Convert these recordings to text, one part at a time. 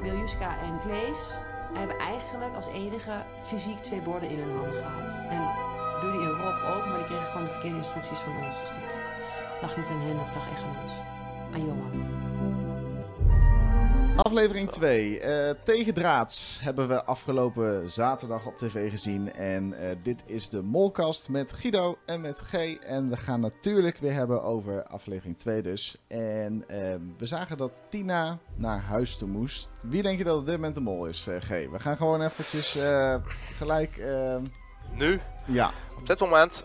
Miljuska en Klees hebben eigenlijk als enige fysiek twee borden in hun handen gehad. En Buddy en Rob ook, maar die kregen gewoon de verkeerde instructies van ons. Dus dat lag niet aan hen, dat lag echt aan ons. Aan Johan. Aflevering 2. Uh, Tegendraads hebben we afgelopen zaterdag op tv gezien. En uh, dit is de Molkast met Guido en met G. En we gaan natuurlijk weer hebben over aflevering 2 dus. En uh, we zagen dat Tina naar huis toe moest. Wie denk je dat op dit moment de mol is, G? We gaan gewoon eventjes gelijk... nu? Ja. Op dit moment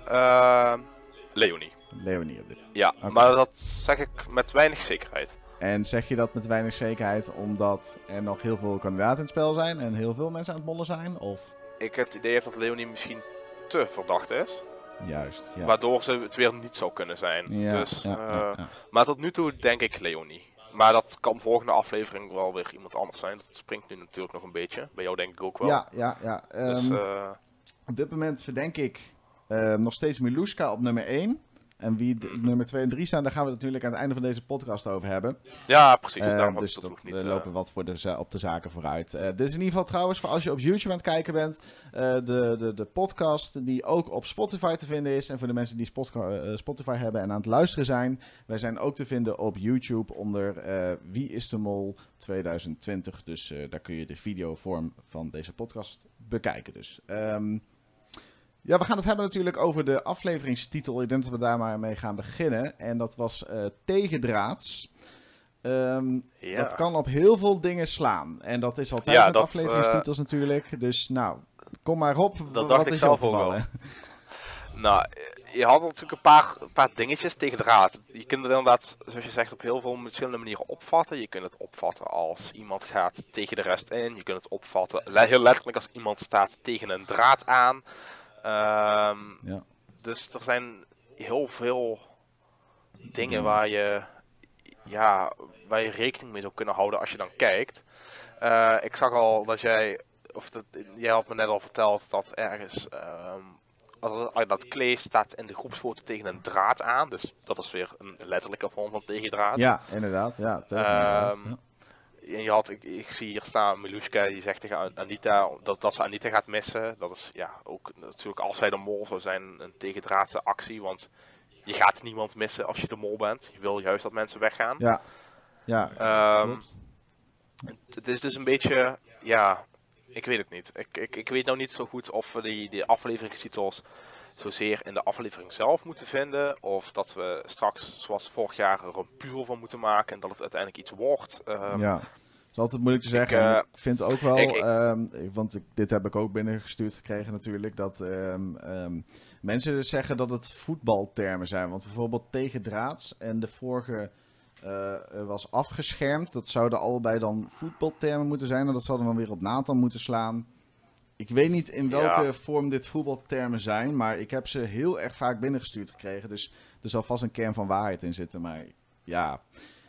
Leonie. Leonie op dit Ja, okay. maar dat zeg ik met weinig zekerheid. En zeg je dat met weinig zekerheid omdat er nog heel veel kandidaten in het spel zijn en heel veel mensen aan het mollen zijn? Of? Ik het idee heb dat Leonie misschien te verdacht is. Juist. Ja. Waardoor ze het weer niet zou kunnen zijn. Ja, dus, ja, uh, maar tot nu toe denk ik Leonie. Maar dat kan volgende aflevering wel weer iemand anders zijn. Dat springt nu natuurlijk nog een beetje. Bij jou denk ik ook wel. Ja, ja, ja. Dus, um, uh... Op dit moment verdenk ik uh, nog steeds Miluska op nummer 1. En wie de, nummer 2 en 3 staan, daar gaan we het natuurlijk aan het einde van deze podcast over hebben. Ja, precies. Uh, dus dat, niet, uh, lopen wat voor de, op de zaken vooruit. Uh, dit is in ieder geval trouwens, voor als je op YouTube aan het kijken bent, de, de, de podcast die ook op Spotify te vinden is. En voor de mensen die Spotify hebben en aan het luisteren zijn. Wij zijn ook te vinden op YouTube onder Wie is de Mol 2020. Dus daar kun je de videovorm van deze podcast bekijken. Dus... Um, ja, we gaan het hebben natuurlijk over de afleveringstitel. Ik denk dat we daar maar mee gaan beginnen. En dat was uh, Tegendraads. Um, ja. Dat kan op heel veel dingen slaan. En dat is altijd ja, met dat, afleveringstitels uh, natuurlijk. Dus nou, kom maar op. Dat wat dacht is ik zelf ook wel. nou, je had natuurlijk een paar, een paar dingetjes tegen draad. Je kunt het inderdaad, zoals je zegt, op heel veel verschillende manieren opvatten. Je kunt het opvatten als iemand gaat tegen de rest in. Je kunt het opvatten heel letterlijk als iemand staat tegen een draad aan. Um, ja. Dus er zijn heel veel dingen waar je, ja, waar je rekening mee zou kunnen houden als je dan kijkt. Uh, ik zag al dat jij, of dat, jij had me net al verteld dat ergens, um, dat Klee staat in de groepsfoto tegen een draad aan. Dus dat is weer een letterlijke vorm van tegendraad. Ja, inderdaad. Ja, tegen um, ja. En je had, ik, ik, zie hier staan Milushka die zegt tegen Anita dat, dat ze Anita gaat missen. Dat is ja ook natuurlijk als zij de mol zou zijn een tegendraadse actie. Want je gaat niemand missen als je de mol bent. Je wil juist dat mensen weggaan. Ja, ja. Um, het is dus een beetje, ja, ik weet het niet. Ik, ik, ik weet nou niet zo goed of we die, die afleveringstitels zozeer in de aflevering zelf moeten vinden. Of dat we straks, zoals vorig jaar, er een puur van moeten maken. En dat het uiteindelijk iets wordt. Um, ja. Dat is altijd moeilijk te zeggen. Ik, uh, ik vind ook wel, ik, ik, um, want dit heb ik ook binnengestuurd gekregen natuurlijk, dat um, mensen dus zeggen dat het voetbaltermen zijn. Want bijvoorbeeld tegen draads en de vorige uh, was afgeschermd. Dat zouden allebei dan voetbaltermen moeten zijn. En dat zouden dan weer op Nathan moeten slaan. Ik weet niet in welke Ja. vorm dit voetbaltermen zijn, maar ik heb ze heel erg vaak binnengestuurd gekregen. Dus er zal vast een kern van waarheid in zitten. Maar ja,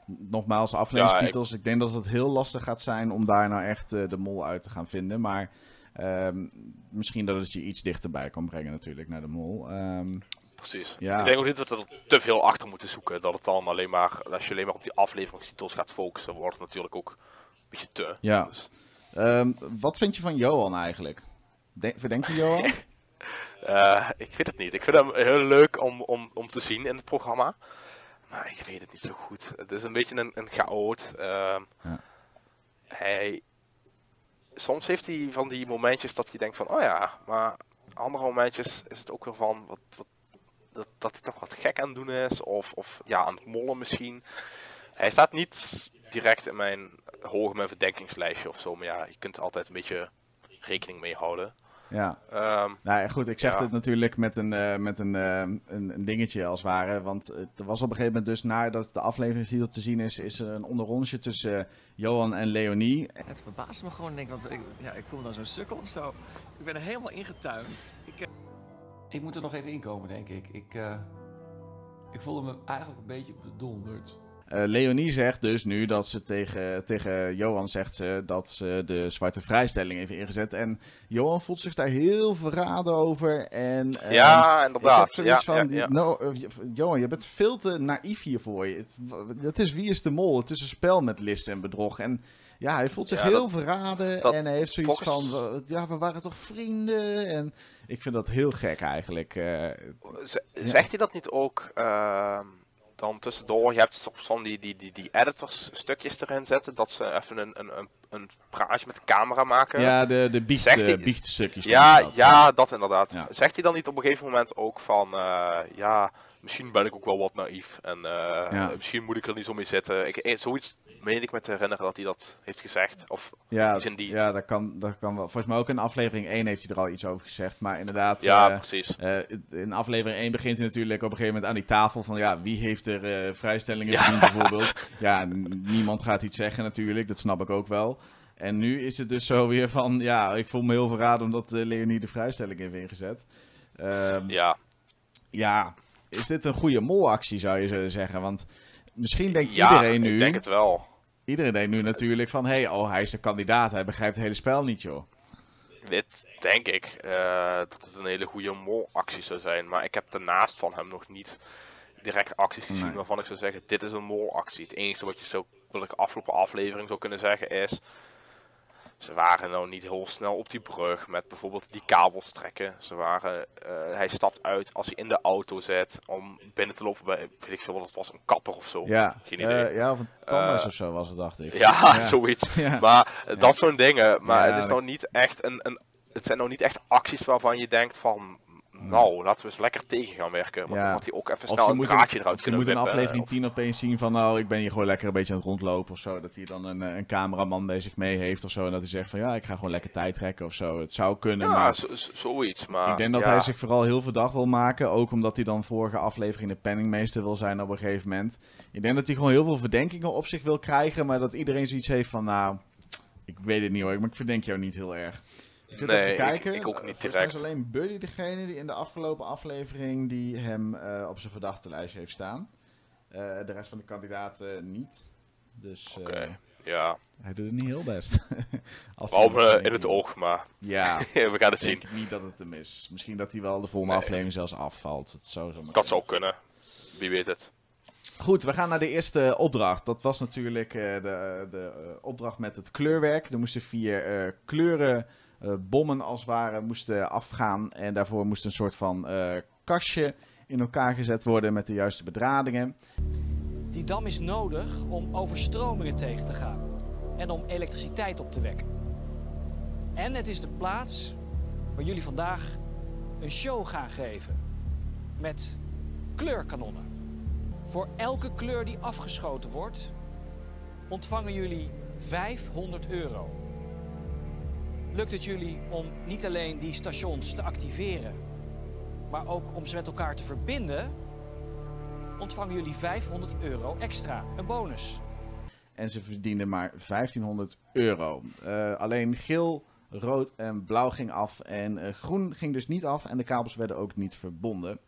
nogmaals, afleveringstitels. ik... denk dat het heel lastig gaat zijn om daar nou echt eh, de mol uit te gaan vinden. Maar ehm, misschien dat het je iets dichterbij kan brengen natuurlijk naar de mol. Ehm, Precies. Ja. Ik denk ook niet dat we er te veel achter moeten zoeken. Dat het dan alleen maar, als je alleen maar op die afleveringstitels gaat focussen, wordt het natuurlijk ook een beetje te. Ja. Dus, Ehm, wat vind je van Johan eigenlijk? De- verdenk je Johan? eh, ik weet het niet. Ik vind hem heel leuk om, om, om te zien in het programma. Maar ik weet het niet zo goed. Het is een beetje een, een chaot. Ehm, Ja. Hij... Soms heeft hij van die momentjes dat hij denkt van, oh ja, maar andere momentjes is het ook weer van wat, wat, dat, dat hij toch wat gek aan het doen is. Of, of ja, aan het mollen misschien. Hij staat niet direct in mijn hoog mijn verdenkingslijstje of zo. Maar ja, je kunt er altijd een beetje rekening mee houden. ja. Ehm, Nou ja, goed, ik zeg Ja. dit natuurlijk met, een, eh, met een, eh, een, een dingetje als het ware. Want eh, er was op een gegeven moment dus, nadat de afleveringstitel te zien is, is er een onderrondje tussen Johan en Leonie. Het verbaast me gewoon, denk ik, want ik, ja, ik voel me dan zo'n sukkel of zo. Ik ben er helemaal ingetuind. Ik, Ik moet er nog even inkomen, denk ik. Ik, eh, ik voelde me eigenlijk een beetje bedonderd. Eh, Leonie zegt dus nu dat ze tegen, tegen Johan zegt ze dat ze de zwarte vrijstelling heeft ingezet. En Johan voelt zich daar heel verraden over. En, ehm, ja, ik heb inderdaad. zoiets Ja, van, ja, die- ja. no, eh, Johan, je bent veel te naïef hiervoor. Het, het is Wie is de Mol? Het is een spel met list en bedrog. En ja, hij voelt zich heel dat- verraden. dat- en hij heeft zoiets volgens- van, ja, we waren toch vrienden? En ik vind dat heel gek eigenlijk. eh, Zegt hij dat niet ook ehm, dan tussendoor? Je hebt toch van die, die, die, die editors stukjes erin zetten, dat ze even een, een, een, een praatje met de camera maken. ja, de, de biecht, hij- eh, biehtstukjes. Ja, ja, dat inderdaad. Ja. Zegt hij dan niet op een gegeven moment ook van, eh, ja, misschien ben ik ook wel wat naïef en eh, Ja. misschien moet ik er niet zo mee zitten. Ik, eh, zoiets meen ik me te herinneren dat hij dat heeft gezegd. Of, Ja, in die- ja dat, kan, dat kan wel. Volgens mij ook in aflevering 1 heeft hij er al iets over gezegd. Maar inderdaad, ja, eh, precies. in aflevering 1 begint hij natuurlijk op een gegeven moment aan die tafel van... Ja, wie heeft er vrijstellingen Ja. verdiend bijvoorbeeld? Ja, niemand gaat iets zeggen natuurlijk, dat snap ik ook wel. En nu is het dus zo weer van... Ja, ik voel me heel verraden omdat Leonie de vrijstelling heeft ingezet. Ehm, Ja, ja, is dit een goede molactie zou je zullen zeggen? Want misschien denkt ja iedereen nu... ik denk het wel. Iedereen denkt nu natuurlijk van... Hé, hey, oh, hij is de kandidaat, hij begrijpt het hele spel niet, joh. Dit denk ik eh, dat het een hele goede molactie zou zijn. Maar ik heb daarnaast van hem nog niet direct acties gezien Nee. waarvan ik zou zeggen: dit is een molactie. Het enige wat je zo, wat ik afgelopen aflevering zou kunnen zeggen is. Ze waren nou niet heel snel op die brug met bijvoorbeeld die kabels trekken. Ze waren, eh, hij stapt uit als hij in de auto zit om binnen te lopen bij, weet ik veel wat het was, een kapper of zo. Ja, Geen idee. eh, ja of een tandarts Eh, of zo was het, dacht ik. Ja, zoiets. Ja. Maar dat soort dingen. Maar het is nou niet echt een, een. Het zijn nou niet echt acties waarvan je denkt van. Nou, laten we eens lekker tegen gaan werken. Want Ja. dan had hij ook even snel een draadje eruit of je kunnen moet in aflevering of- 10 opeens zien van... Nou, ik ben hier gewoon lekker een beetje aan het rondlopen of zo. Dat hij dan een, eh, een cameraman bij zich mee heeft of zo. En dat hij zegt van ja, ik ga gewoon lekker tijd trekken of zo. Het zou kunnen, Ja, maar... zo- zo- zoiets. Maar, Ik denk dat ja, hij zich vooral heel verdacht wil maken. Ook omdat hij dan vorige aflevering de penningmeester wil zijn op een gegeven moment. Ik denk dat hij gewoon heel veel verdenkingen op zich wil krijgen. Maar dat iedereen zoiets heeft van nou, ik weet het niet hoor. Maar ik verdenk jou niet heel erg. Ik zit Nee, even te ik- kijken. ik ook niet volgens mij is alleen Buddy degene die in de afgelopen aflevering die hem eh, op zijn verdachtenlijstje heeft staan. Eh, de rest van de kandidaten niet. Dus eh, ja. hij doet het niet heel best. Als in het oog, maar Ja, we gaan het denk zien. ik niet dat het hem is. Misschien dat hij wel de volgende Nee. aflevering zelfs afvalt. Dat zou, zomaar Dat zou kunnen. Wie weet het. Goed, we gaan naar de eerste opdracht. Dat was natuurlijk de, de opdracht met het kleurwerk. Er moesten vier kleuren, bommen als het ware, moesten afgaan. En daarvoor moest een soort van eh, kastje in elkaar gezet worden met de juiste bedradingen. Die dam is nodig om overstromingen tegen te gaan en om elektriciteit op te wekken. En het is de plaats waar jullie vandaag een show gaan geven met kleurkanonnen. Voor elke kleur die afgeschoten wordt, ontvangen jullie 500 euro. Lukt het jullie om niet alleen die stations te activeren, maar ook om ze met elkaar te verbinden, ontvangen jullie 500 euro extra, een bonus. En ze verdienden maar 1500 euro. Eh, alleen geel, rood en blauw ging af. En eh, groen ging dus niet af. En de kabels werden ook niet verbonden.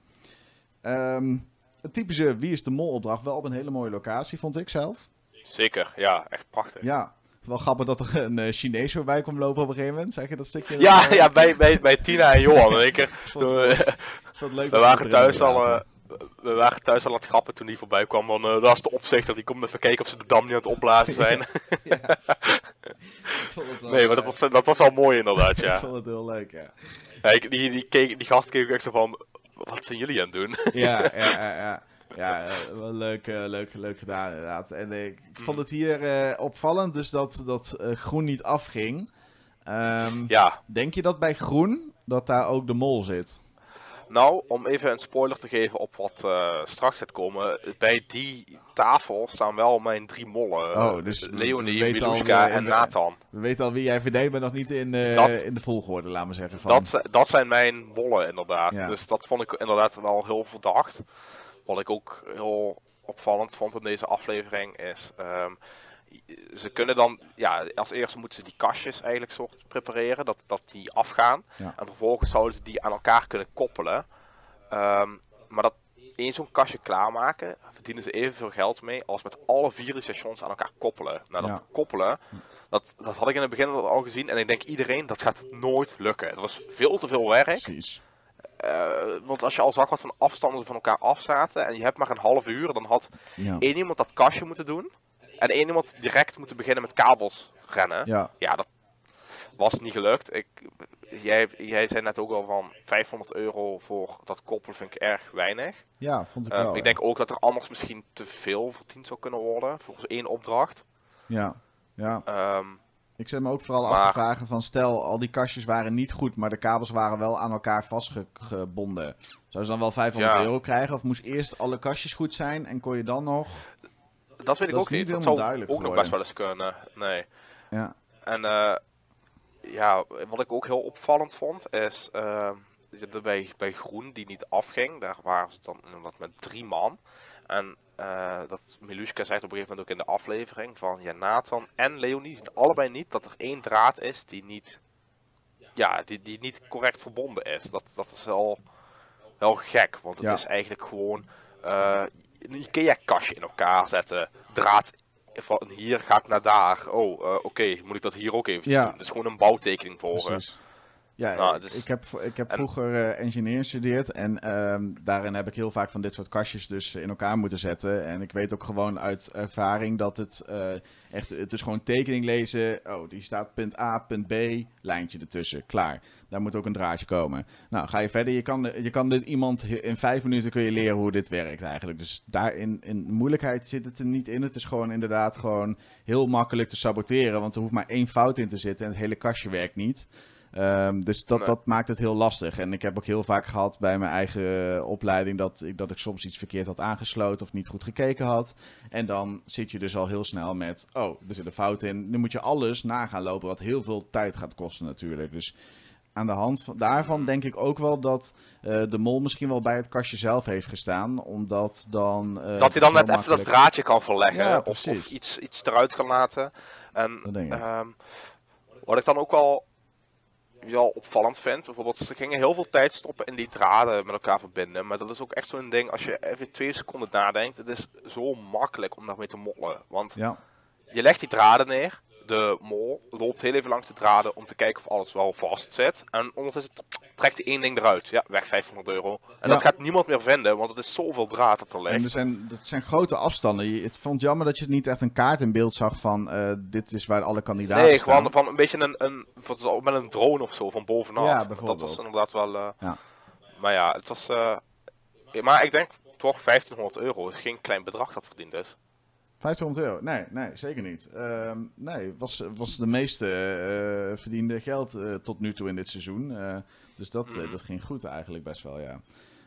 Ehm een typische Wie is de Mol opdracht. Wel op een hele mooie locatie, vond ik zelf. Zeker, ja, echt prachtig. Ja, wel grappig dat er een eh, Chinees voorbij kwam lopen op een gegeven moment. Zeg je dat stukje? Ja, Eh, ja bij, bij, bij Tina en Johan. We, ik vond het leuk we waren thuis al. eh, we waren thuis al aan het grappen toen die voorbij kwam. Dan, eh, dat is de opzichter, die komt even kijken of ze de dam niet aan het opblazen zijn. Ik nee, maar dat eh, was, dat was wel mooi inderdaad, Ik ja. vond het heel leuk, ja. ja ik- die, die, keek, die gast keek ook echt zo van, wat zijn jullie aan het doen? Ja, ja, ja. Ja. Eh, wel leuk, eh, leuk, leuk gedaan inderdaad. En eh, ik vond Mm. het hier opvallend, dus dat, dat groen niet afging. Ehm, ja, Denk je dat bij groen, dat daar ook de mol zit? nou, om even een spoiler te geven op wat straks gaat komen. Bij die tafel staan wel mijn drie mollen. Oh, dus Leonie, al, Miluska en we- Nathan. We weten al wie jij verdenkt, maar nog niet in, Dat- in de volgorde, laten we zeggen. Van. Dat, dat zijn mijn mollen inderdaad. Ja. Dus dat vond ik inderdaad wel heel verdacht. Wat ik ook heel opvallend vond in deze aflevering is... ehm, ze kunnen dan... Ja, als eerste moeten ze die kastjes eigenlijk soort prepareren. Dat, dat die afgaan. Ja. En vervolgens zouden ze die aan elkaar kunnen koppelen. Ehm, maar dat één zo'n kastje klaarmaken, verdienen ze evenveel geld mee als met alle vier de stations aan elkaar koppelen. Nou, dat Ja. koppelen, dat, dat had ik in het begin al gezien. En ik denk iedereen, dat gaat nooit lukken. Het was veel te veel werk. Precies. Eh, want als je al zag wat van afstanden van elkaar af zaten en je hebt maar een half uur, dan had Ja. één iemand dat kastje moeten doen. En één iemand direct moeten beginnen met kabels rennen. Ja, Ja, dat was niet gelukt. Ik, jij, jij zei net ook al van 500 euro voor dat koppelen vind ik erg weinig. ja, vond ik Eh, wel. ik ja. denk ook dat er anders misschien te veel verdiend zou kunnen worden voor één opdracht. Ja, ja. Ehm, Ik zet me ook vooral af te vragen van stel, al die kastjes waren niet goed, maar de kabels waren wel aan elkaar vastgebonden. Zou ze dan wel 500 Ja. euro krijgen of moest eerst alle kastjes goed zijn en kon je dan nog... dat weet ik Dat ook niet niet. Dat zou ook nog best wel eens kunnen. Nee. Ja, En eh, ja, wat ik ook heel opvallend vond is de- bij, bij Groen die niet afging, daar waren ze dan inderdaad met drie man. En eh, dat Milushka zegt op een gegeven moment ook in de aflevering van ja, Nathan en Leonie zien allebei niet dat er één draad is die niet, ja, die, die niet correct verbonden is. Dat, dat is wel, wel gek, want het Ja. is eigenlijk gewoon eh, een Ikea-kastje in elkaar zetten, draad van hier gaat naar daar. Oh, eh, oké, moet ik dat hier ook even Ja. doen? Het is gewoon een bouwtekening volgen. precies. Ja, Nou, ik- heb, ik heb vroeger eh engineer gestudeerd en ehm, daarin heb ik heel vaak van dit soort kastjes dus in elkaar moeten zetten. En ik weet ook gewoon uit ervaring dat het eh, echt, het is gewoon tekening lezen. Oh, die staat punt A, punt B, lijntje ertussen, klaar. Daar moet ook een draadje komen. Nou, ga je verder. Je kan, je kan dit iemand in vijf minuten kun je leren hoe dit werkt eigenlijk. Dus daarin in moeilijkheid zit het er niet in. Het is gewoon inderdaad gewoon heel makkelijk te saboteren, want er hoeft maar één fout in te zitten en het hele kastje werkt niet. Ehm, dus dat, Nee. dat maakt het heel lastig. En ik heb ook heel vaak gehad bij mijn eigen eh, opleiding dat ik, dat ik soms iets verkeerd had aangesloten of niet goed gekeken had. En dan zit je dus al heel snel met, oh, er zit een fout in. Nu moet je alles na gaan lopen, wat heel veel tijd gaat kosten natuurlijk. Dus aan de hand van, daarvan denk ik ook wel dat eh, de mol misschien wel bij het kastje zelf heeft gestaan. Omdat dan... eh, dat hij dan net even dat draadje kan verleggen. Ja, of, iets, iets eruit kan laten. En Dat denk ik. ehm, wat ik dan ook wel, wel opvallend vind. Bijvoorbeeld, ze gingen heel veel tijd stoppen in die draden met elkaar verbinden. Maar dat is ook echt zo'n ding, als je even twee seconden nadenkt. Het is zo makkelijk om daarmee te mollen. Want Ja, je legt die draden neer. De mol loopt heel even langs de draden om te kijken of alles wel vast zit. En ondertussen trekt hij één ding eruit. Ja, weg 500 euro. En Ja. dat gaat niemand meer vinden, want het is zoveel draad dat er ligt. En er zijn, dat zijn grote afstanden. Je, het vond jammer dat je niet echt een kaart in beeld zag van eh, dit is waar alle kandidaten Nee, staan. gewoon van een beetje een, een met een drone of zo van bovenaf. Ja, dat was inderdaad wel. eh, Ja. Maar ja, het was. eh, maar ik denk toch 1500 euro is geen klein bedrag dat verdiend is. 500 euro? Nee, nee, zeker niet. Ehm, nee, was, was de meeste eh, verdiende geld eh, tot nu toe in dit seizoen. Eh, dus dat, Mhm. dat ging goed eigenlijk best wel, ja.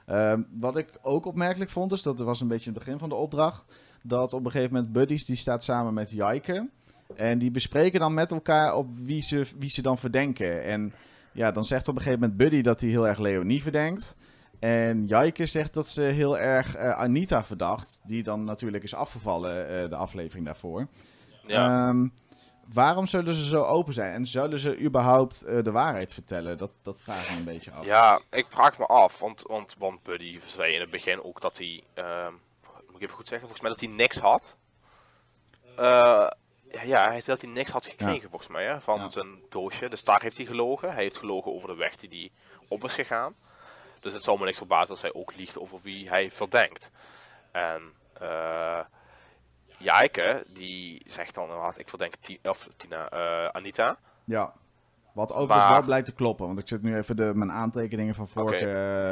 Ehm, wat ik ook opmerkelijk vond, dus dat was een beetje het begin van de opdracht, dat op een gegeven moment Buddies, die staat samen met Jaiken. En die bespreken dan met elkaar op wie ze, wie ze dan verdenken. En ja, dan zegt op een gegeven moment Buddy dat hij heel erg Leonie verdenkt. En Jaike zegt dat ze heel erg eh, Anita verdacht. Die dan natuurlijk is afgevallen eh, de aflevering daarvoor. Ja. Ehm, waarom zullen ze zo open zijn? En zullen ze überhaupt eh, de waarheid vertellen? Dat, dat vraag ik me een beetje af. ja, ik vraag me af, want, want, want Buddy zei in het begin ook dat hij. ehm, moet ik even goed zeggen, volgens mij dat hij niks had. Ja, ja, hij zei dat hij niks had gekregen volgens mij hè, van Ja. zijn doosje. Dus daar heeft hij gelogen. Hij heeft gelogen over de weg die hij op is gegaan. Dus het zou me niks verbazen als hij ook liegt over wie hij verdenkt. En eh Jaike, die zegt dan inderdaad, ik verdenk of Tina, eh, Anita. Ja. Wat overigens Maar- wel blijkt te kloppen. Want ik zit nu even de, mijn aantekeningen van vorige,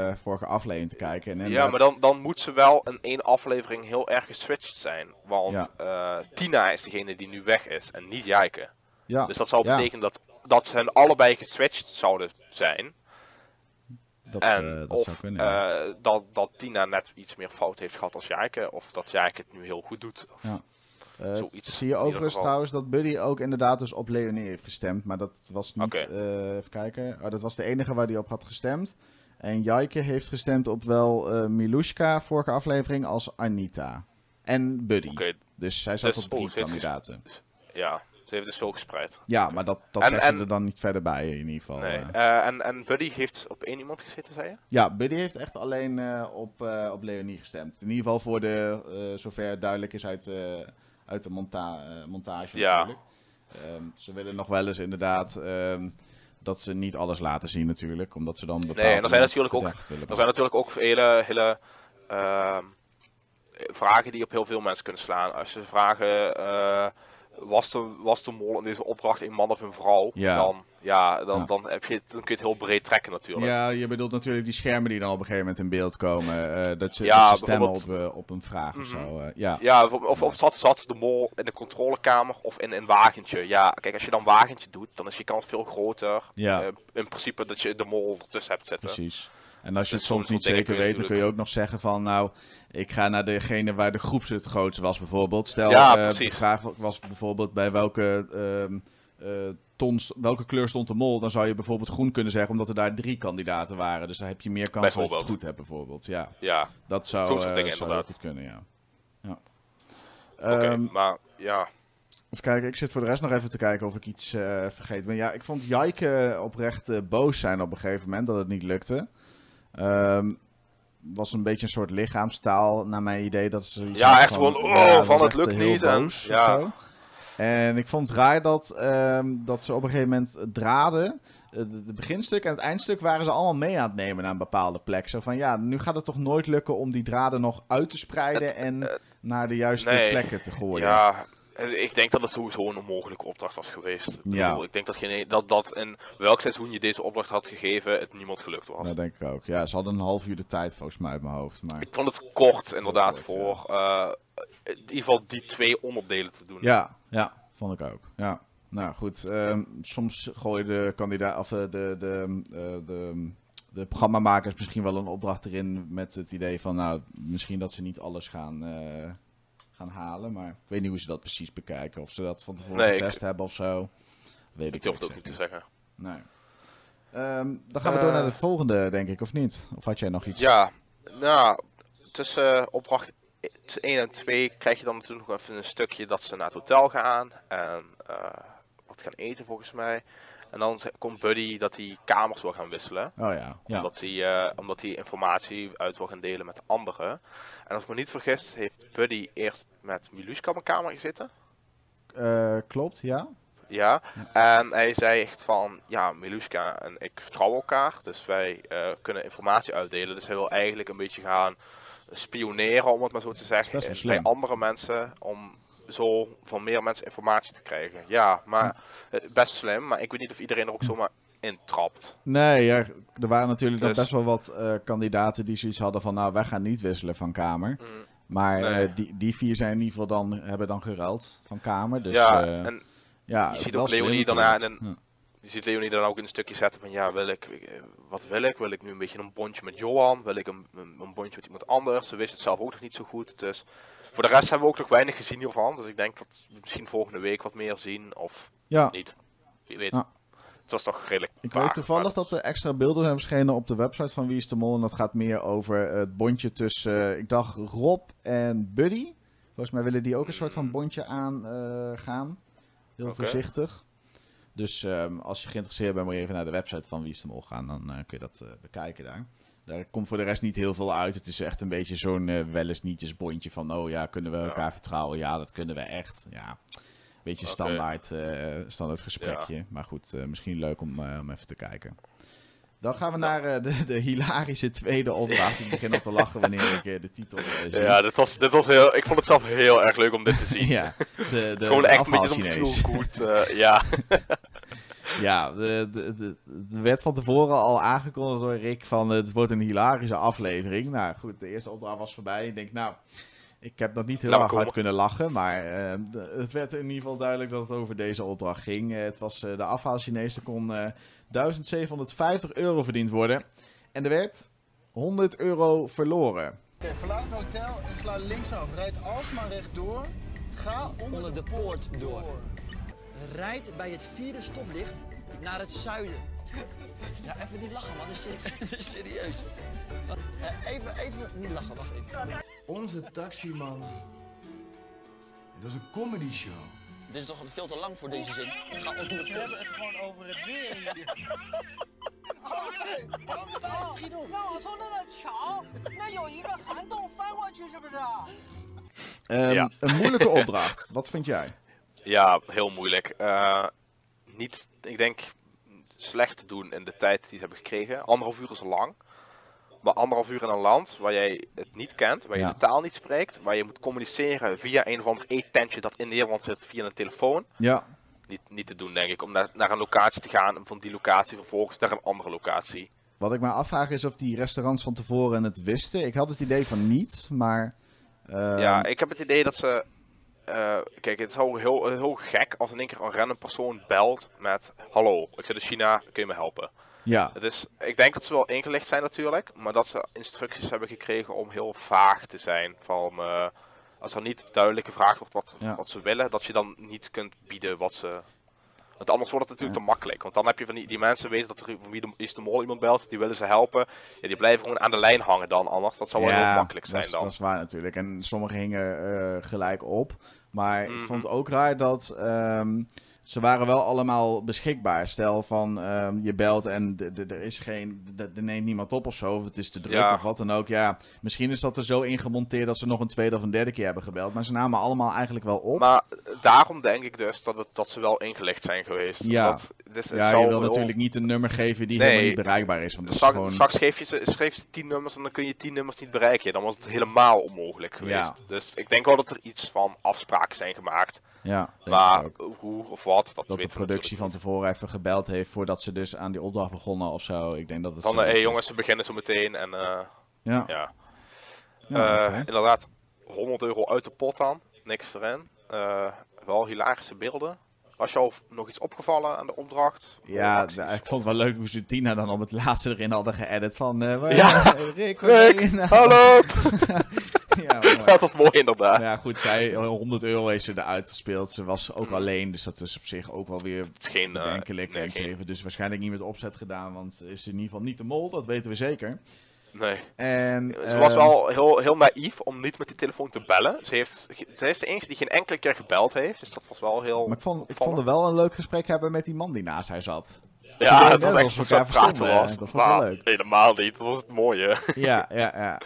eh, vorige aflevering te kijken. En Ja, maar dan, dan moet ze wel in één aflevering heel erg geswitcht zijn. Want Ja. eh, Tina is degene die nu weg is en niet Jaike. ja, Dus dat zou ja. betekenen dat, dat ze hen allebei geswitcht zouden zijn. Dat, en eh, dat zou of kunnen. ja. eh, dat, dat Tina net iets meer fout heeft gehad als Jaike. Of dat Jaike het nu heel goed doet. Eh, zoiets zie je overigens trouwens dat Buddy ook inderdaad dus op Leonie heeft gestemd. Maar dat was niet, even kijken. Oh, dat was de enige waar hij op had gestemd. En Jaike heeft gestemd op wel eh Milushka, vorige aflevering, als Anita. En Buddy. Dus zij zat Dus- op drie oh, kandidaten. ja. Ze heeft het zo gespreid. Ja, maar dat, dat En- zegt ze er dan niet verder bij in ieder geval. Nee. eh. Eh, en, en Buddy heeft op één iemand gezeten, zei je? Ja, Buddy heeft echt alleen eh, op, op Leonie gestemd. In ieder geval voor de, zover duidelijk is uit, uit de monta montage Ja. natuurlijk. Ehm, ze willen nog wel eens inderdaad ehm, dat ze niet alles laten zien natuurlijk, omdat ze dan bepaald en er zijn natuurlijk ook- Er zijn natuurlijk ook hele, hele ehm, vragen die op heel veel mensen kunnen slaan. Als ze vragen, was, de, was de mol in deze opdracht een man of een vrouw? Ja. Dan, ja, dan, Ja. Dan, heb je, dan kun je het heel breed trekken natuurlijk. Ja, je bedoelt natuurlijk die schermen die dan op een gegeven moment in beeld komen. eh, dat, ze, Ja, dat ze stemmen op, eh, op een vraag of Mhm. zo. eh, ja. Ja, of, of, zat, zat de mol in de controlekamer of in een wagentje? Ja, kijk, als je dan wagentje doet, dan is je kans veel groter. Ja. In principe dat je de mol ertussen hebt zitten. Precies. En als je het soms niet zeker weet, dan kun je ook nog zeggen van, nou, ik ga naar degene waar de groep het grootste was bijvoorbeeld. Stel, Ja, eh, de vraag was bijvoorbeeld bij welke, ehm, eh, ton, welke kleur stond de mol. Dan zou je bijvoorbeeld groen kunnen zeggen, omdat er daar drie kandidaten waren. Dus dan heb je meer kans dat je het goed hebt bijvoorbeeld. Ja, Ja, dat zou, Zo'n eh, dingen, zou inderdaad. goed kunnen, ja. ja. oké. Ehm, maar ja, Even kijken, ik zit voor de rest nog even te kijken of ik iets vergeten ben. Ja, ik vond Jijke oprecht boos zijn op een gegeven moment dat het niet lukte. Ehm was een beetje een soort lichaamstaal, naar mijn idee. Dat ze Ja, echt gewoon, oh, dat van het lukt eh, niet en- ja. En ik vond het raar dat, ehm, dat ze op een gegeven moment draden. eh, De, de beginstuk en het eindstuk waren ze allemaal mee aan het nemen naar een bepaalde plek. Zo van ja, nu gaat het toch nooit lukken om die draden nog uit te spreiden en eh, naar de juiste nee. plekken te gooien. Ja, eh, ik denk dat het sowieso een onmogelijke opdracht was geweest. Ik, Ja. bedoel, ik denk dat, geen, dat, dat in welk seizoen je deze opdracht had gegeven, het niemand gelukt was. Dat denk ik ook. Ja, ze hadden een half uur de tijd volgens mij uit mijn hoofd. Maar... Ik vond het kort inderdaad Kort, voor eh, in ieder geval die twee onderdelen te doen. Ja, ja, vond ik ook. Ja. Nou goed, ehm, soms gooien de kandidaat of eh, de, de, eh, de, de programmamakers misschien wel een opdracht erin met het idee van, nou, misschien dat ze niet alles gaan, gaan halen. Maar ik weet niet hoe ze dat precies bekijken. Of ze dat van tevoren Nee, ik- getest hebben of zo. Weet ik, Ik niet te zeggen. Nee. Ehm, dan gaan we door Eh. naar de volgende, denk ik, of niet? Of had jij nog iets? Ja, nou, tussen eh, opdracht 1 en 2 krijg je dan natuurlijk nog even een stukje dat ze naar het hotel gaan en eh, wat gaan eten volgens mij. En dan komt Buddy dat hij kamers wil gaan wisselen. Oh ja, ja. Omdat, hij, eh, omdat hij informatie uit wil gaan delen met de anderen. En als ik me niet vergis, heeft Buddy eerst met Miluska op een kamer gezeten. Eh, klopt, ja. Ja, en hij zei echt van, ja, Miluska en ik vertrouwen elkaar, dus wij eh, kunnen informatie uitdelen. Dus hij wil eigenlijk een beetje gaan spioneren, om het maar zo te zeggen, bij andere mensen, om zo van meer mensen informatie te krijgen. Ja, maar eh, best slim, maar ik weet niet of iedereen er ook zomaar in trapt. Nee, ja, er waren natuurlijk Dus- best wel wat eh, kandidaten die zoiets hadden van, nou, wij gaan niet wisselen van kamer. Mm, Maar Nee. eh, die, die vier zijn in ieder geval dan, hebben dan geruild van kamer. Dus ja, en ja, je ziet ook Leonie daarna in natuurlijk. een, je ziet Leonie dan ook in een stukje zetten van ja, wil ik, wat wil ik? Wil ik nu een beetje een bondje met Johan? Wil ik een, een, een bondje met iemand anders? Ze wist het zelf ook nog niet zo goed. Dus voor de rest hebben we ook nog weinig gezien hiervan. Dus ik denk dat we misschien volgende week wat meer zien of Ja, niet. Wie weet. Ja. Het was toch redelijk ik vaag, weet toevallig dat er extra beelden zijn verschenen op de website van Wie is de Mol. En dat gaat meer over het bondje tussen, eh, ik dacht, Rob en Buddy. Volgens mij willen die ook een soort van Mm. bondje aan eh, gaan. Heel voorzichtig. Dus ehm, als je geïnteresseerd bent, moet je even naar de website van Wie is de Mol gaan. Dan eh, kun je dat eh, bekijken daar. Daar komt voor de rest niet heel veel uit. Het is echt een beetje zo'n eh, wel eens nietjes bondje van... oh ja, kunnen we Ja. elkaar vertrouwen? Ja, dat kunnen we echt. Ja, beetje standaard, eh, standaard gesprekje. Maar goed, eh, misschien leuk om, om even te kijken. Dan gaan we naar de, de hilarische tweede opdracht. Ik begin al te lachen wanneer ik de titel zie. Ja, dit was, dit was heel, ik vond het zelf heel erg leuk om dit te zien. Ja, de, de, het is gewoon de echt een beetje zo'n eh, ja. Ja, de, de, de, er werd van tevoren al aangekondigd door Rick van eh, het wordt een hilarische aflevering. Nou goed, de eerste opdracht was voorbij. Ik denk, nou, ik heb nog niet heel erg hard kunnen lachen. Maar eh, het werd in ieder geval duidelijk dat het over deze opdracht ging. Eh, het was eh, de afhaal Chinees. Er kon eh 1750 euro verdiend worden. En er werd 100 euro verloren. Verlaat het hotel en sla linksaf. Rijd alsmaar rechtdoor. Ga onder, Onder de poort door. door. Rijd bij het vierde stoplicht naar het zuiden. Ja, even niet lachen, man. Is serieus. Even, even niet lachen. Wacht even. Onze taximan. Het was een comedy show. Dit is toch veel te lang voor deze zin. We hebben het gewoon over het weer hier. Oh nee, Um, ja. Een moeilijke opdracht. Wat vind jij? Ja, heel moeilijk. Uh, niet, ik denk, slecht te doen in de tijd die ze hebben gekregen. Anderhalf uur is lang. Maar anderhalf uur in een land waar jij het niet kent, waar je Ja. de taal niet spreekt, waar je moet communiceren via een of ander eetentje dat in Nederland zit via een telefoon. Ja, Niet, niet te doen, denk ik, om naar, naar een locatie te gaan en van die locatie vervolgens naar een andere locatie. wat ik me afvraag is of die restaurants van tevoren het wisten. Ik had het idee van niet, maar... ehm, Ja, ik heb het idee dat ze. Eh, kijk, het is heel, heel, heel gek als in één keer een random persoon belt met: Hallo, ik zit in China, kun je me helpen? ja, Het is, ik denk dat ze wel ingelicht zijn natuurlijk, maar dat ze instructies hebben gekregen om heel vaag te zijn. Van, eh, als er niet duidelijk gevraagd wordt wat, Ja. wat ze willen, dat je dan niet kunt bieden wat ze... Want anders wordt het natuurlijk te makkelijk. Want dan heb je van die, die mensen weten dat er van wie de, is de mol iemand belt, die willen ze helpen. Ja, die blijven gewoon aan de lijn hangen dan anders. Dat zou wel ja, heel makkelijk dat zijn is, dan. dat is waar natuurlijk. En sommigen hingen eh, gelijk op. Maar ik Mhm. vond het ook raar dat ehm, ze waren wel allemaal beschikbaar. Stel van ehm, je belt en er is geen, er neemt niemand op of zo, of het is te druk Ja. of wat dan ook. Ja, misschien is dat er zo ingemonteerd dat ze nog een tweede of een derde keer hebben gebeld. Maar ze namen allemaal eigenlijk wel op. Maar daarom denk ik dus dat, het, dat ze wel ingelicht zijn geweest. Ja. Dat, dus het ja, je wil natuurlijk niet een nummer geven die Nee. helemaal niet bereikbaar is. Want dat is Straks, gewoon... straks geef je ze, schreef ze 10 nummers en dan kun je 10 nummers niet bereiken. Dan was het helemaal onmogelijk geweest. Ja. Dus ik denk wel dat er iets van afspraken zijn gemaakt. Ja, Maar hoe of wat, dat, Dat de productie van tevoren even gebeld heeft voordat ze dus aan die opdracht begonnen of zo. Ik denk dat het. Van, zo hé is. jongens, ze beginnen zo meteen en eh, Ja, ja. ja, Eh. Inderdaad, 100 euro uit de pot dan. Niks erin. Eh, wel hilarische beelden. Was jou nog iets opgevallen aan de opdracht? Ja, d- ik vond het wel leuk hoe ze Tina dan op het laatste erin hadden geëdit van... eh, Ja. Rick, Rick, nou? hallo! ja, dat was mooi inderdaad. ja, goed, zij 100 euro heeft ze eruit gespeeld. Ze was ook Mm. alleen, dus dat is op zich ook wel weer geen... eh, bedenkelijk. nee, en ze geen- dus waarschijnlijk niet met opzet gedaan, want ze is in ieder geval niet de mol, dat weten we zeker. nee. En, Ze was ehm, wel heel, heel naïef om niet met die telefoon te bellen. Ze, heeft, ze is de enige die geen enkele keer gebeld heeft. Dus dat was wel heel. Maar ik vond, ik vond er wel een leuk gesprek hebben met die man die naast haar zat. ja, het was echt zo praten was. Dat vond ik leuk. Helemaal niet, dat was het mooie. Ja, ja, ja.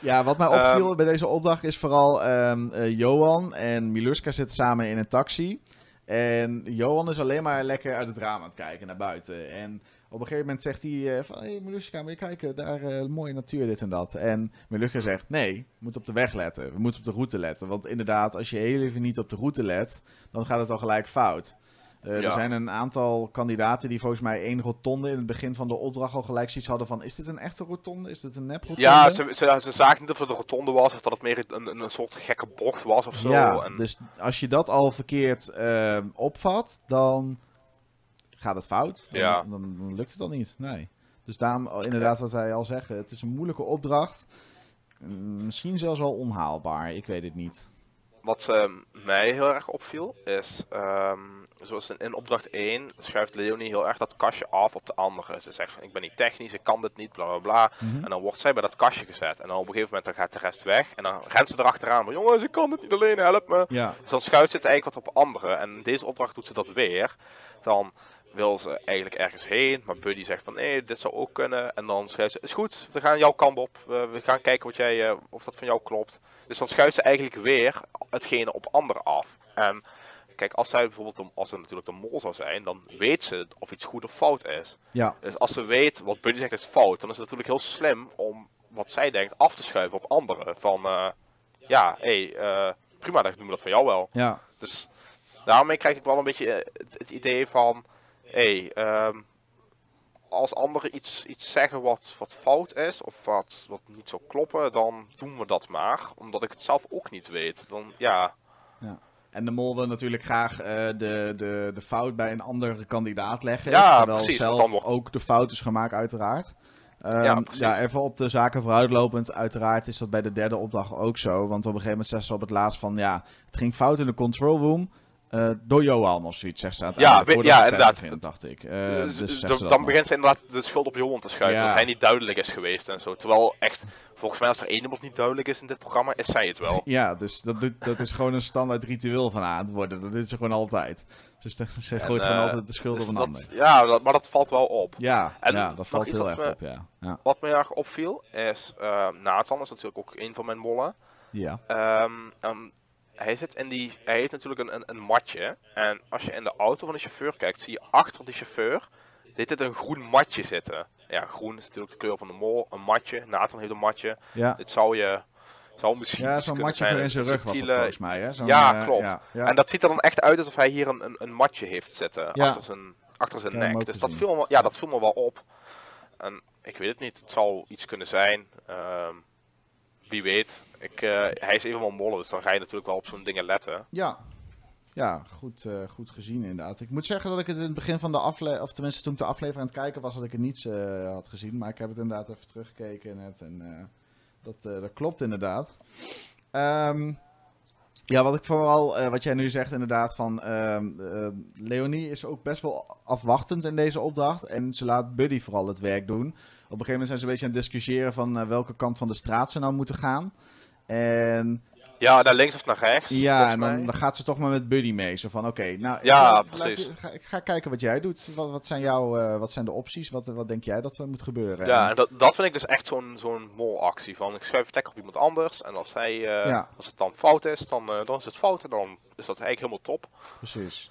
Ja, wat mij Ehm. opviel bij deze opdracht is vooral ehm, eh, Johan en Miluska zitten samen in een taxi. En Johan is alleen maar lekker uit het raam aan het kijken naar buiten. En op een gegeven moment zegt hij eh, van... Hé hey, Miluska, moet je kijken, daar eh, mooie natuur, dit en dat. En Miluska zegt, nee, we moeten op de weg letten. We moeten op de route letten. Want inderdaad, als je heel even niet op de route let, dan gaat het al gelijk fout. Eh, Ja. Er zijn een aantal kandidaten die volgens mij één rotonde in het begin van de opdracht al gelijk zoiets hadden van... Is dit een echte rotonde? Is dit een nep rotonde? Ja, ze, ze, ze zagen niet of het een rotonde was of dat het meer een, een, soort gekke bocht was of zo. Ja, en, dus als je dat al verkeerd ehm, opvat, dan gaat het fout. Dan- Ja. Dan, dan lukt het al niet. Nee. Dus daarom, oh, inderdaad, wat wij al zeggen, het is een moeilijke opdracht. Mm, Misschien zelfs wel onhaalbaar, ik weet het niet. Wat ehm, mij heel erg opviel is, ehm, zoals in, in opdracht 1 schuift Leonie heel erg dat kastje af op de andere. Ze zegt van ik ben niet technisch, ik kan dit niet, bla bla bla. Mhm. En dan wordt zij bij dat kastje gezet. En dan op een gegeven moment dan gaat de rest weg. En dan rent ze erachteraan van jongens, ik kan het niet alleen, help me. Ja, Dus dan schuift ze het eigenlijk wat op anderen. En in deze opdracht doet ze dat weer. Dan wil ze eigenlijk ergens heen. Maar Buddy zegt van nee, dit zou ook kunnen. En dan schuift ze, is goed, we gaan jouw kant op. We gaan kijken wat jij, eh, of dat van jou klopt. Dus dan schuift ze eigenlijk weer hetgene op anderen af. En kijk, als zij bijvoorbeeld, de- als ze natuurlijk de mol zou zijn, dan weet ze of iets goed of fout is. ja, Dus als ze weet wat Buddy zegt is fout, dan is het natuurlijk heel slim om wat zij denkt af te schuiven op anderen. Van eh, ja, hé, hey, eh, prima, dan doen we dat van jou wel. ja. Dus daarmee krijg ik wel een beetje het, het idee van, hey, ehm, als anderen iets, iets zeggen wat, wat fout is of wat, wat niet zou kloppen, dan doen we dat maar. Omdat ik het zelf ook niet weet. Dan, ja, En de mol wil natuurlijk graag eh, de, de, de fout bij een andere kandidaat leggen. Ja, terwijl precies, zelf wordt- ook de fout is gemaakt, uiteraard. Ehm, Ja, ja, even op de zaken vooruitlopend. Uiteraard is dat bij de derde opdracht ook zo. Want op een gegeven moment zegt ze op het laatst van... Ja, het ging fout in de control room. Eh, door Johan of zoiets, zegt ze aan het Ja, einde, ja, inderdaad. begint, dacht ik. Eh, Dus- dus dus dan begint ze inderdaad de schuld op Johan te schuiven. Ja. Dat hij niet duidelijk is geweest en zo. Terwijl echt, volgens mij als er één iemand niet duidelijk is in dit programma, is zij het wel. Ja, dus dat, dat is gewoon een standaard ritueel van aan het worden. Dat doet ze gewoon altijd. Dus de- ze gooit En, gewoon eh, altijd de schuld dus op een dat- ander. Ja, dat, maar dat valt wel op. Ja, En ja dat valt heel erg op, ja. Ja. Wat me erg opviel is, Nathan is natuurlijk ook een van mijn mollen. ja. Ehm, ehm, hij zit in die, hij heeft natuurlijk een, een, een matje. En als je in de auto van de chauffeur kijkt, zie je achter die chauffeur, dit het een groen matje zitten. Ja, groen is natuurlijk de kleur van de mol, een matje. Nathan heeft een matje. Ja, Dit zou je, zou misschien ja zo'n matje voor in zijn rug was het volgens mij, hè? Ja, eh, klopt. Ja, ja. En dat ziet er dan echt uit alsof hij hier een, een, een matje heeft zitten Ja. achter zijn, achter zijn nek. Dus dat viel, me, ja, dat viel me wel op. En ik weet het niet, het zal iets kunnen zijn. Ehm, wie weet. Ik, eh, hij is even wel mollen, dus dan ga je natuurlijk wel op zo'n dingen letten. Ja, ja goed, eh, goed gezien inderdaad. Ik moet zeggen dat ik het in het begin van de aflevering, of tenminste toen ik de aflevering aan het kijken was, dat ik het niet eh, had gezien. Maar ik heb het inderdaad even teruggekeken net en dat, dat klopt inderdaad. Ehm, ja, wat ik vooral, wat jij nu zegt inderdaad van, ehm, eh, Leonie is ook best wel afwachtend in deze opdracht. En ze laat Buddy vooral het werk doen. Op een gegeven moment zijn ze een beetje aan het discussiëren van eh, welke kant van de straat ze nou moeten gaan. En Ja, naar links of naar rechts. ja, en dan, gaat ze toch maar met Buddy mee. Zo van, oké, nou, Ja, ik, precies. je- ga, ik ga kijken wat jij doet. Wat, wat, zijn jouw, eh, wat zijn de opties? Wat, wat denk jij dat er moet gebeuren? Ja, en dat, dat vind ik dus echt zo'n zo'n molactie. Van ik schuif het lekker op iemand anders. En als, hij, eh, Ja. als het dan fout is, dan, dan is het fout. En dan is dat eigenlijk helemaal top. Precies.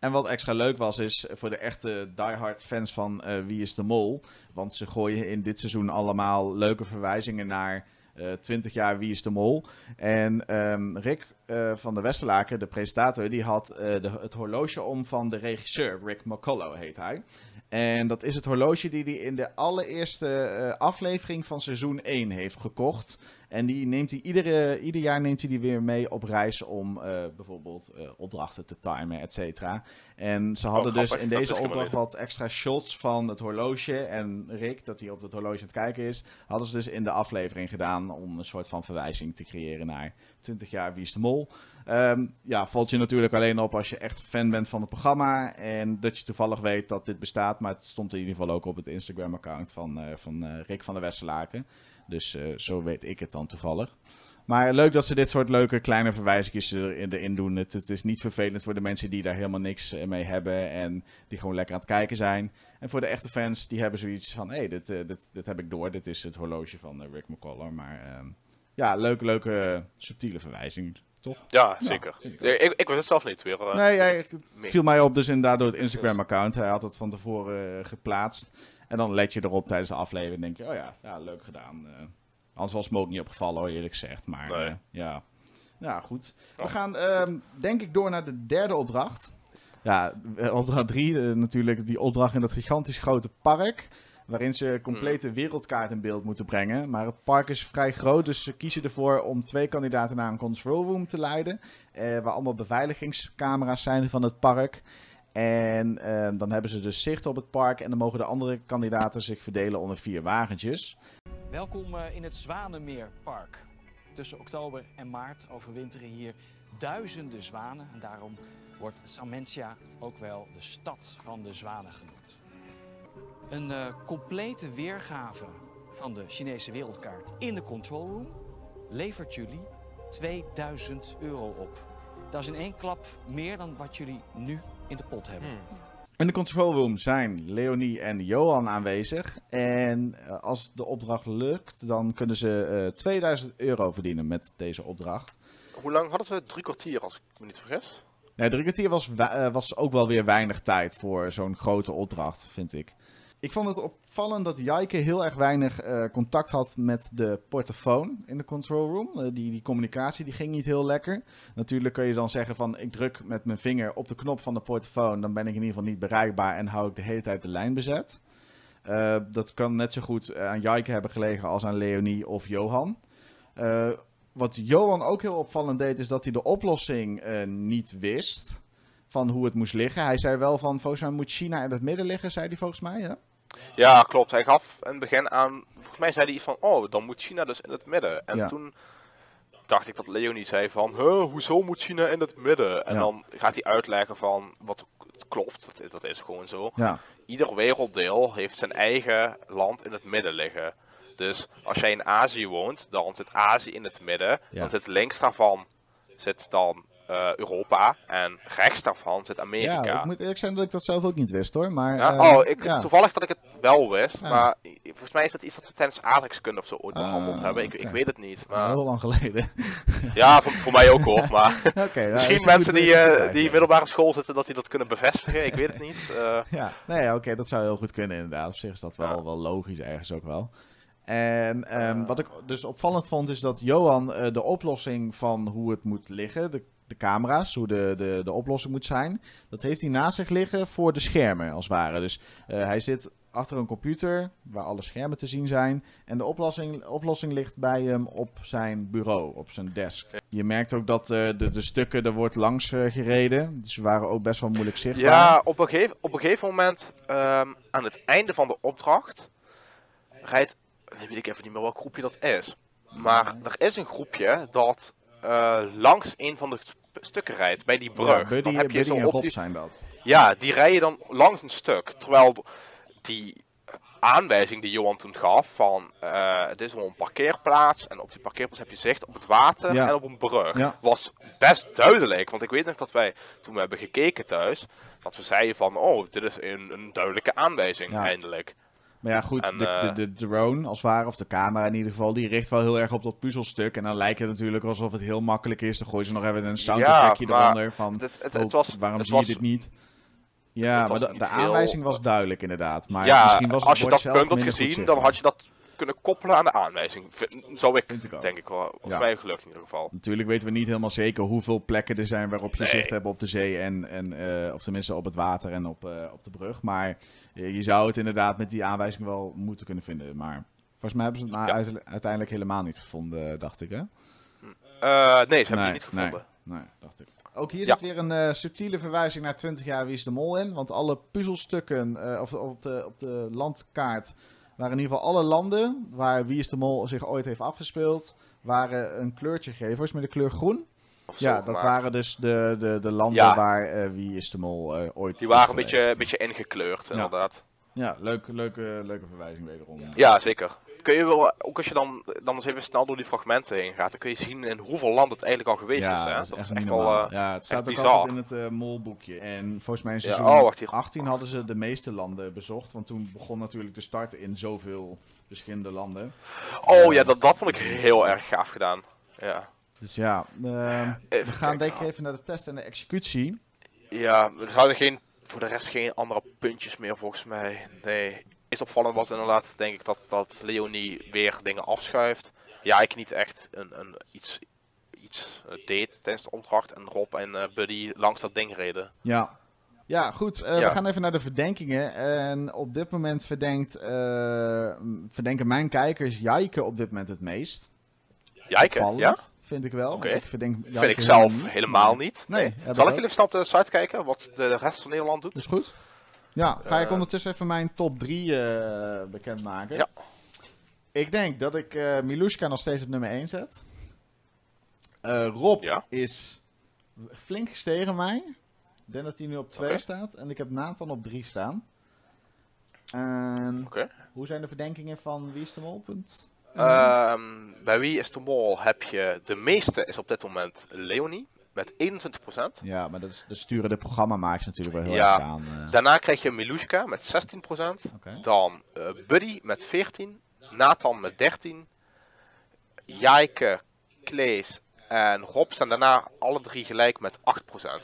En wat extra leuk was, is voor de echte diehard fans van eh, Wie is de Mol. Want ze gooien in dit seizoen allemaal leuke verwijzingen naar eh 20 jaar Wie is de Mol. En ehm, Rick eh, van de Westerlaken, de presentator, die had eh, de, het horloge om van de regisseur. Rick McCullough heet hij. En dat is het horloge die hij in de allereerste eh, aflevering van seizoen 1 heeft gekocht. En die neemt hij iedere, ieder jaar neemt hij die weer mee op reis om eh, bijvoorbeeld eh, opdrachten te timen, et cetera. En ze hadden dus grappig. in deze opdracht wat extra shots van het horloge. En Rick, dat hij op het horloge aan het kijken is, hadden ze dus in de aflevering gedaan om een soort van verwijzing te creëren naar 20 jaar Wie is de Mol. Ehm, ja, valt je natuurlijk alleen op als je echt fan bent van het programma. En dat je toevallig weet dat dit bestaat. Maar het stond in ieder geval ook op het Instagram-account van, eh, van eh, Rick van der Westerlaken. Dus eh, zo weet ik het dan toevallig. Maar leuk dat ze dit soort leuke kleine verwijzingjes erin, doen. Het, het is niet vervelend voor de mensen die daar helemaal niks mee hebben. En die gewoon lekker aan het kijken zijn. En voor de echte fans, die hebben zoiets van... Hé, hey, dit, dit, heb ik door. Dit is het horloge van Rick McCullough. Maar ehm, ja, leuke, leuke subtiele verwijzing. Toch? Ja, Ja, zeker. ik ik, het zelf niet weer. eh, Nee, het, viel mij op dus inderdaad door het Instagram-account. Hij had het van tevoren eh, geplaatst. En dan let je erop tijdens de aflevering en denk je, oh ja, ja leuk gedaan. Eh, anders was het me ook niet opgevallen, hoor, eerlijk gezegd. Maar Nee. ja. ja, goed. We Oh. gaan ehm, denk ik door naar de derde opdracht. Ja, opdracht drie, eh, natuurlijk die opdracht in dat gigantisch grote park. Waarin ze een complete wereldkaart in beeld moeten brengen. Maar het park is vrij groot, dus ze kiezen ervoor om twee kandidaten naar een control room te leiden. eh, waar allemaal beveiligingscamera's zijn van het park. En eh, dan hebben ze dus zicht op het park. En dan mogen de andere kandidaten zich verdelen onder vier wagentjes. Welkom eh, in het Zwanemeerpark. Tussen oktober en maart overwinteren hier duizenden zwanen. En daarom wordt Samentia ook wel de stad van de zwanen genoemd. Een eh, complete weergave van de Chinese wereldkaart in de control room levert jullie 2000 euro op. Dat is in één klap meer dan wat jullie nu in de pot hebben. In de control room zijn Leonie en Johan aanwezig. En eh, als de opdracht lukt, dan kunnen ze eh 2000 euro verdienen met deze opdracht. Hoe lang hadden ze? Drie kwartier, als ik me niet vergis. Nee, drie kwartier was, wa- eh, was ook wel weer weinig tijd voor zo'n grote opdracht, vind ik. Ik vond het opvallend dat Jijke heel erg weinig eh, contact had met de portofoon in de control room. Eh, die, die communicatie die ging niet heel lekker. Natuurlijk kun je dan zeggen van ik druk met mijn vinger op de knop van de portofoon. Dan ben ik in ieder geval niet bereikbaar en hou ik de hele tijd de lijn bezet. Eh, dat kan net zo goed aan Jijke hebben gelegen als aan Leonie of Johan. Wat Johan ook heel opvallend deed, is dat hij de oplossing niet wist van hoe het moest liggen. Hij zei wel van, volgens mij moet China in het midden liggen, zei hij volgens mij. Ja? Ja, klopt. Hij gaf in het begin aan. Volgens mij zei hij iets van. Oh, dan moet China dus in het midden. En Ja. toen. dacht ik dat Leonie zei van, "Huh, hoezo moet China in het midden? En Ja. dan gaat hij uitleggen van, wat het klopt, dat, is- dat is gewoon zo. Ja, Ieder werelddeel heeft zijn eigen land in het midden liggen. Dus als jij in Azië woont, dan zit Azië in het midden. Ja. Dan zit links daarvan zit dan eh, Europa en rechts daarvan zit Amerika. ja ik moet eerlijk zijn dat ik dat zelf ook niet wist hoor. Maar, Ja, eh, oh, ik, ja. toevallig dat ik het wel wist, Ja. maar volgens mij is dat iets dat we tijdens aardrijkskunde of zo ooit Ah, behandeld hebben. Ik, ik weet het niet. Maar... Heel lang geleden. Ja, voor, voor mij ook hoor. Maar ja, misschien is mensen die, eh, die middelbare school zitten, dat die dat kunnen bevestigen. Ik weet het niet. Eh, Ja, nee, ja, oké, dat zou heel goed kunnen inderdaad. Op zich is dat wel, wel logisch ergens ook wel. En ehm, wat ik dus opvallend vond is dat Johan de oplossing van hoe het moet liggen, de, de camera's, hoe de, de, de oplossing moet zijn, dat heeft hij naast zich liggen voor de schermen als het ware. Dus eh, hij zit achter een computer waar alle schermen te zien zijn en de oplossing, oplossing ligt bij hem op zijn bureau, op zijn desk. Je merkt ook dat eh, de, de stukken, er wordt langs eh, gereden, dus ze waren ook best wel moeilijk zichtbaar. ja, op een, gegeven, op een gegeven moment, ehm, aan het einde van de opdracht, rijdt, weet ik even niet meer welk groepje dat is. Maar er is een groepje dat eh, langs een van de stukken rijdt, bij die brug. Ja, Buddy, Dan heb je Buddy zo en op Rob die- zijn dat. Ja, die rijden dan langs een stuk. Terwijl die aanwijzing die Johan toen gaf van eh het is wel een parkeerplaats en op die parkeerplaats heb je zicht op het water Ja. en op een brug. Ja. Was best duidelijk, want ik weet nog dat wij toen we hebben gekeken thuis, dat we zeiden van oh, dit is een, een duidelijke aanwijzing Ja. eindelijk. Maar ja, goed, En, de, eh, de, de drone als het ware, of de camera in ieder geval, die richt wel heel erg op dat puzzelstuk. En dan lijkt het natuurlijk alsof het heel makkelijk is. Dan gooi ze nog even een sound Ja, effectje maar eronder van, Het, het, oh, het was, waarom het zie was, je dit niet? Ja, maar de, de heel- aanwijzing was duidelijk inderdaad. Maar ja, misschien was het als je dat punt had gezien, dan had je dat kunnen koppelen aan de aanwijzing. Vind- Zou ik, Vind ik ook. denk ik wel. Volgens Ja. mij gelukt in ieder geval. Natuurlijk weten we niet helemaal zeker hoeveel plekken er zijn waarop je Nee. zicht hebt op de zee en, en eh, of tenminste op het water en op, eh, op de brug. Maar eh, je zou het inderdaad met die aanwijzing wel moeten kunnen vinden. Maar volgens mij hebben ze het nou Ja. uiteindelijk helemaal niet gevonden, dacht ik hè? Nee, ze hebben die niet gevonden. Nee, nee, dacht ik. Ook hier Ja. zit weer een subtiele verwijzing naar 20 jaar Wie is de Mol in. Want alle puzzelstukken of, op, de, op de landkaart waren in ieder geval alle landen waar Wie is de Mol zich ooit heeft afgespeeld, waren een kleurtje gegeven. met de kleur groen. Ja, dat gemaakt. waren dus de, de, de landen Ja. waar eh, Wie is de Mol eh, ooit Die waren een beetje, een beetje ingekleurd, Ja. inderdaad. Ja, leuke, leuke, leuke verwijzing wederom. Ja, zeker. Kun je wel, ook als je dan, dan eens even snel door die fragmenten heen gaat, dan kun je zien in hoeveel landen het eigenlijk al geweest is. Hè? dat is echt eh, ja, het staat ook echt altijd in het eh, molboekje. En volgens mij in Ja, seizoen oh, wacht hier. 18 hadden ze de meeste landen bezocht. Want toen begon natuurlijk de start in zoveel verschillende landen. Oh ja, dat, dat vond ik heel erg gaaf gedaan. Ja, Dus ja, eh, we gaan denk ik even naar de test en de executie. ja er zouden geen, voor de rest geen andere puntjes meer volgens mij. Nee. Is opvallend was inderdaad, denk ik, dat, dat Leonie weer dingen afschuift. Ja, ik niet echt een, een, iets, iets eh, deed tijdens de opdracht. En Rob en eh, Buddy langs dat ding reden. Ja. Ja, goed. eh, Ja. We gaan even naar de verdenkingen. En op dit moment verdenkt, verdenken mijn kijkers Jijke op dit moment het meest. Jijke, ja? Vind ik wel. Oké. want Ik verdenk Vind Jijke ik zelf niet, helemaal niet. Nee, Zal ik ik even snel op de site kijken wat de rest van Nederland doet? Dat is goed. Ja, ga ik Eh, ondertussen even mijn top 3 eh bekendmaken. Ja. Ik denk dat ik eh Milushka nog steeds op nummer 1 zet. Rob Ja. is flink gestegen mij. Ik denk dat hij nu op 2 Oké. staat. En ik heb Nathan op 3 staan. En Oké. hoe zijn de verdenkingen van wie is de mol? Punt. Ehm, bij wie is de mol heb je de meeste is op dit moment Leonie met 21%. Ja, maar dat, is, dat sturen de programmamakers natuurlijk wel heel Ja. erg aan. eh. Daarna krijg je Milushka met 16%. Oké. Dan eh, Buddy met 14. Nathan met 13. Jijke, Klees en Rob staan daarna alle drie gelijk met 8%.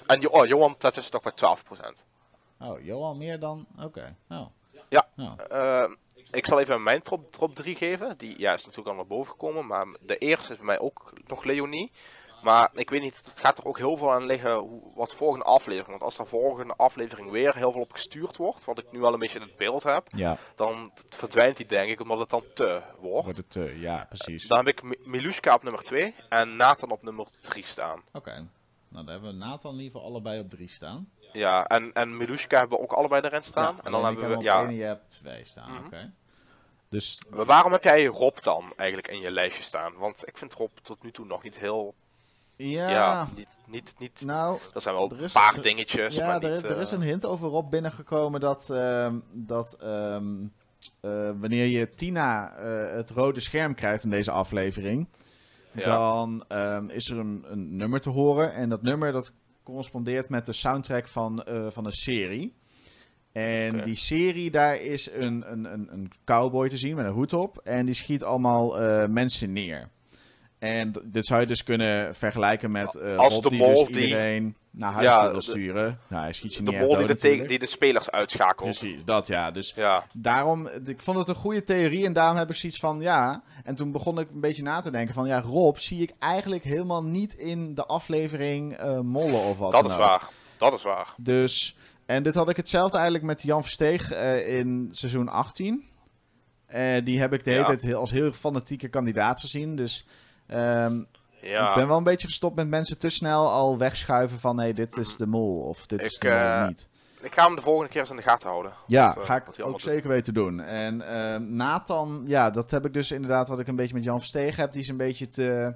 En oh, Johan daartussen toch met 12%. Oh, Johan meer dan? Oké. Oh. Ja. Oh. Eh, ik zal even mijn top, top 3 geven. Die ja, is natuurlijk al naar boven gekomen. Maar de eerste is bij mij ook nog Leonie. Maar ik weet niet, het gaat er ook heel veel aan liggen hoe, wat volgende aflevering. Want als er volgende aflevering weer heel veel op gestuurd wordt, wat ik nu wel een beetje in het beeld heb, Ja, dan verdwijnt die denk ik omdat het dan te wordt. wordt het... eh, ja, precies. Dan heb ik Mi- Milushka op nummer 2 en Nathan op nummer 3 staan. Oké. Nou, dan hebben we Nathan in ieder geval allebei op 3 staan. Ja, en, en Milushka hebben we ook allebei erin staan. Ja, en dan hebben ik we, ja, één en je hebt twee staan. Mhm. Oké. Dus Maar waarom heb jij Rob dan eigenlijk in je lijstje staan? Want ik vind Rob tot nu toe nog niet heel... ja, Ja, niet, niet, niet... nou, Er zijn wel een paar dingetjes, ja, maar er, niet... er is eh, een hint over Rob binnengekomen dat, ehm, dat ehm, eh, wanneer je Tina eh, het rode scherm krijgt in deze aflevering, Ja. dan ehm, is er een, een nummer te horen. En dat nummer dat correspondeert met de soundtrack van, van een serie. En die serie, daar is een, een, een, een cowboy te zien met een hoed op. En die schiet allemaal mensen neer. En dit zou je dus kunnen vergelijken met eh Als Rob de die mol dus die- iedereen naar huis Ja, wil de- sturen. Nou, hij schiet ze de niet mol die de, die de spelers uitschakelt. Precies, dat ja. Dus Ja, daarom, ik vond het een goede theorie en daarom heb ik zoiets van, ja. En toen begon ik een beetje na te denken van, ja, Rob zie ik eigenlijk helemaal niet in de aflevering eh, mollen of wat dat dan is ook. waar. Dat is waar. Dus, en dit had ik hetzelfde eigenlijk met Jan Versteeg eh, in seizoen 18. Eh, die heb ik de hele Ja. tijd als heel fanatieke kandidaat gezien. Dus ehm, Ja. ik ben wel een beetje gestopt met mensen te snel al wegschuiven van... hé, hey, dit is de mol of dit is de mol eh, niet. Ik ga hem de volgende keer eens in de gaten houden. Ja, wat, eh, ga ik ook doet. zeker weten doen. En eh, Nathan, ja, dat heb ik dus inderdaad wat ik een beetje met Jan Verstegen heb. Die is een beetje te,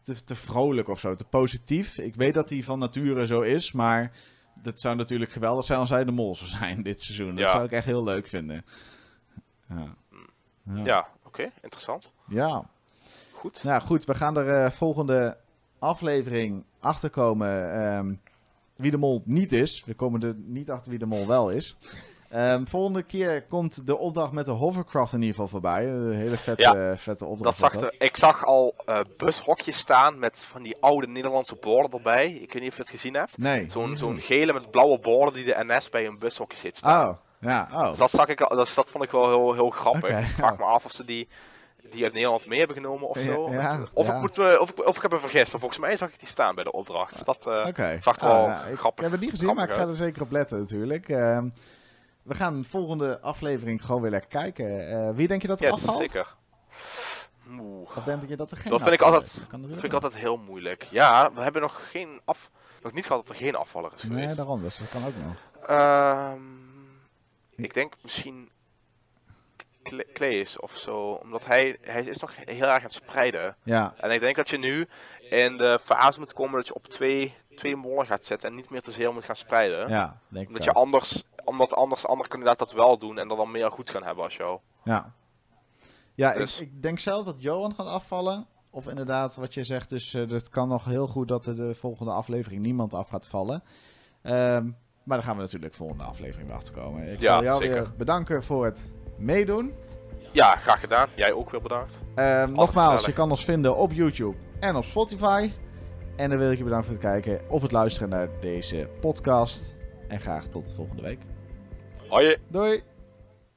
te, te vrolijk of zo, te positief. Ik weet dat hij van nature zo is, maar dat zou natuurlijk geweldig zijn als hij de mol zou zijn dit seizoen. Dat Ja. zou ik echt heel leuk vinden. Ja. Ja, oké. interessant. Ja. Goed. Nou goed, we gaan er eh, volgende aflevering achter komen ehm, wie de mol niet is. We komen er niet achter wie de mol wel is. Ehm, volgende keer komt de opdracht met de hovercraft in ieder geval voorbij. Een hele vette, Ja, vette Dat opdracht. zag wordt er, ik zag al eh, bushokjes staan met van die oude Nederlandse borden erbij. Ik weet niet of je het gezien hebt. Nee. Zo'n zo'n gele met blauwe borden die de NS bij een bushokje zit staan. Oh, ja. Oh. Dus dat, zag ik, al- dat, dat vond ik wel heel, heel grappig. Oké, ik vraag ja. me af of ze die, die uit Nederland mee hebben genomen of zo. ja, of, ja. Ik moet, me- of, ik, of ik heb me vergist, maar volgens mij zag ik die staan bij de opdracht. Dus dat eh, zag er Ah, wel grappig ik heb het niet gezien, maar ik ga er zeker op letten natuurlijk. Ehm, we gaan de volgende aflevering gewoon weer lekker kijken. Eh, wie denk je dat er Yes, afvalt? zeker. Oeh. Of denk je dat er geen Dat vind ik altijd, is? Dat kan vind ik altijd heel moeilijk. Ja, we hebben nog geen af, nog niet gehad dat er geen afvaller is geweest. Nee, daarom. Dus dat kan ook nog. Ehm, ik denk misschien Klees of zo, omdat hij, hij is nog heel erg aan het spreiden. Ja, En ik denk dat je nu in de fase moet komen dat je op twee, twee mollen gaat zetten en niet meer te zeer moet gaan spreiden. ja, denk ik Omdat je anders, omdat anders andere kandidaten dat wel doen en er dan meer goed gaan hebben als jou. Ja, ja Dus- ik, ik denk zelf dat Johan gaat afvallen. Of inderdaad, wat je zegt, dus eh, het kan nog heel goed dat er de volgende aflevering niemand af gaat vallen. Ehm, maar dan gaan we natuurlijk volgende aflevering weer achterkomen. Ik Ja, wil jou zeker. weer bedanken voor het meedoen. Ja, graag gedaan. Jij ook weer bedankt. Ehm, nogmaals, je kan ons vinden op YouTube en op Spotify. En dan wil ik je bedanken voor het kijken of het luisteren naar deze podcast. En graag tot volgende week. Hoi. Doei!